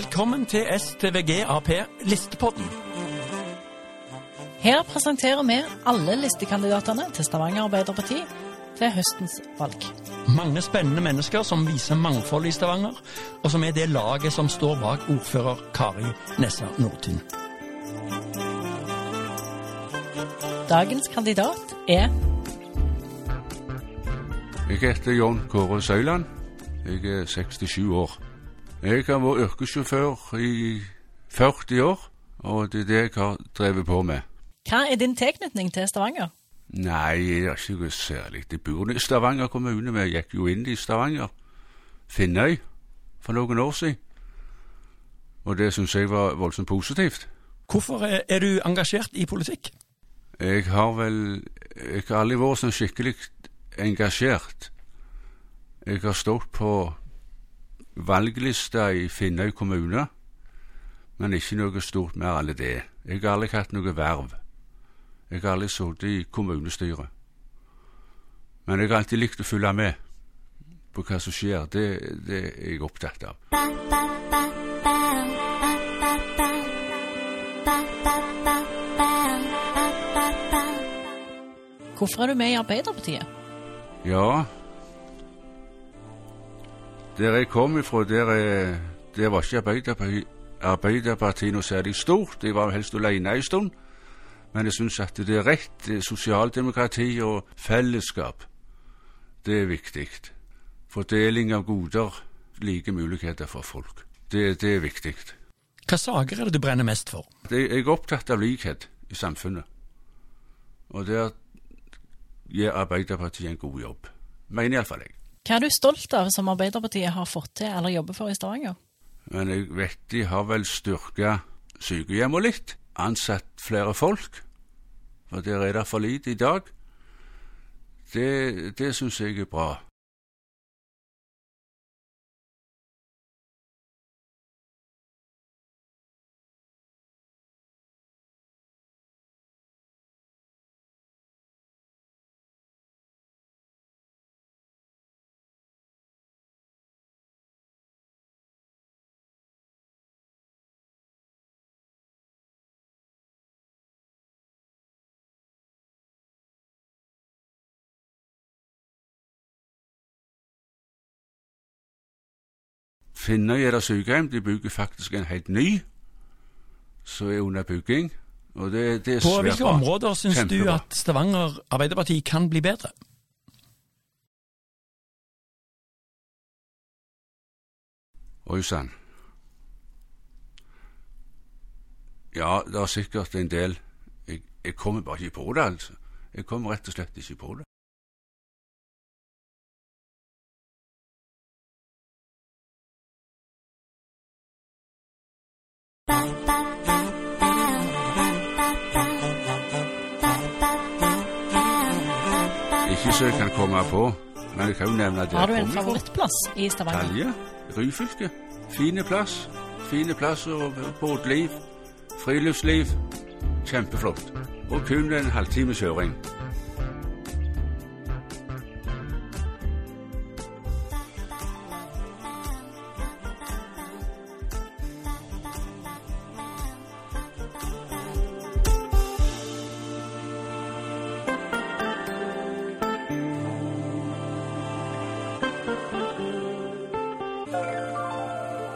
Velkommen til STVG Ap Listepodden. Her presenterer vi alle listekandidatene til Stavanger Arbeiderparti til høstens valg. Mange spennende mennesker som viser mangfold i Stavanger, og som er det laget som står bak ordfører Kari Nessa Nordtun. Dagens kandidat er Jeg heter John Kåre Søyland. Jeg er 67 år. Jeg har vært yrkessjåfør i 40 år, og det er det jeg har drevet på med. Hva er din tilknytning til Stavanger? Nei, det er ikke noe særlig. Jeg bor i Stavanger kommune. Vi gikk jo inn i Stavanger, Finnøy, for noen år siden. Og det syns jeg var voldsomt positivt. Hvorfor er du engasjert i politikk? Jeg har vel Jeg har aldri vært sånn skikkelig engasjert. Jeg har stått på valglista i Finnøy kommune, men ikke noe stort mer enn det. Jeg har aldri hatt noe verv. Jeg har aldri sittet i kommunestyret. Men jeg har alltid likt å følge med på hva som skjer. Det, det er jeg opptatt av. Hvorfor er du med i Arbeiderpartiet? Ja Der jeg kom ifra, der, er- der var ikke Arbeiderpartiet, Arbeiderpartiet noe særlig stort. Jeg var helst alene en stund. Men jeg syns at det er rett. Sosialdemokrati og fellesskap, det er viktig. Fordeling av goder, like muligheter for folk. Det, det er viktig. Hva saker er det du brenner mest for? Det, jeg er opptatt av likhet i samfunnet. Og der gjør Arbeiderpartiet en god jobb. Mener iallfall jeg. Hva er du stolt av som Arbeiderpartiet har fått til eller jobber for i Stavanger? Men jeg vet de har vel styrka sykehjemmet litt. Ansatt flere folk. For der er det for lite i dag. Det, det syns jeg er bra. Finnøy jeg det sykehjem. De bygger faktisk en helt ny, som er under bygging. Og det, det er På svært hvilke bra. områder syns du at Stavanger Arbeiderparti kan bli bedre? Oi sann. Ja, det er sikkert en del. Jeg, jeg kommer bare ikke på det, altså. Jeg kommer rett og slett ikke på det. Ikke så jeg kan komme på, men jeg kan jo nevne det Har du en favorittplass i Stavanger? Talje, Ryfylke. Fine plass. Fine plass og båtliv, friluftsliv. Kjempeflott. Og kun en halvtimes kjøring.